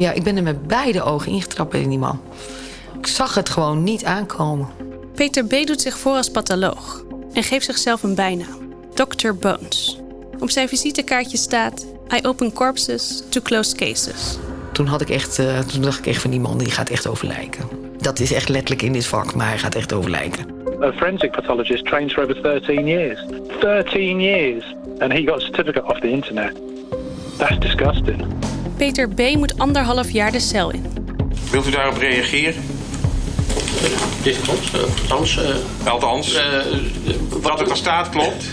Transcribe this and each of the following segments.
Ja, ik ben er met beide ogen ingetrapt in die man. Ik zag het gewoon niet aankomen. Peter B. doet zich voor als patholoog en geeft zichzelf een bijnaam: Dr. Bones. Op zijn visitekaartje staat: I open corpses to close cases. Toen, had ik echt, uh, toen dacht ik echt van die man die gaat echt over lijken. Dat is echt letterlijk in dit vak, maar hij gaat echt over lijken. A forensic pathologist trained for over 13 years. 13 years! And he got a certificate off the internet. That's disgusting. Peter B. moet anderhalf jaar de cel in. Wilt u daarop reageren? Dit klopt. Althans, uh, Althans uh, wat er staat klopt.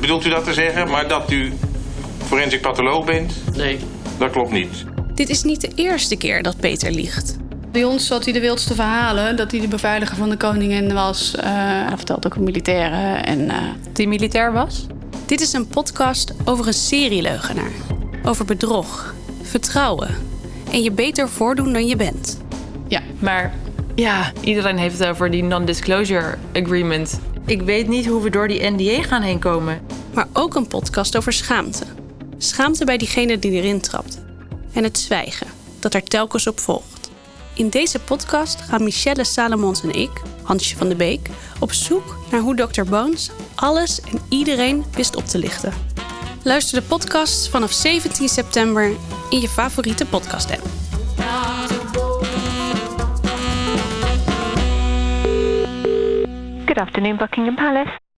Bedoelt u dat te zeggen? Maar dat u forensic patholoog bent? Nee. Dat klopt niet. Dit is niet de eerste keer dat Peter liegt. Bij ons zat hij de wildste verhalen. Dat hij de beveiliger van de koningin was. Uh, hij vertelt ook een militaire. En, uh... Die militair was? Dit is een podcast over een serieleugenaar. Over bedrog, vertrouwen en je beter voordoen dan je bent. Ja, maar ja, iedereen heeft het over die non-disclosure agreement. Ik weet niet hoe we door die NDA gaan heen komen. Maar ook een podcast over schaamte. Schaamte bij diegene die erin trapt. En het zwijgen dat er telkens op volgt. In deze podcast gaan Michelle Salomons en ik, Hansje van de Beek, op zoek naar hoe Dr. Bones alles en iedereen wist op te lichten. Luister de podcast vanaf 17 september in je favoriete podcast-app. Good afternoon, Buckingham Palace.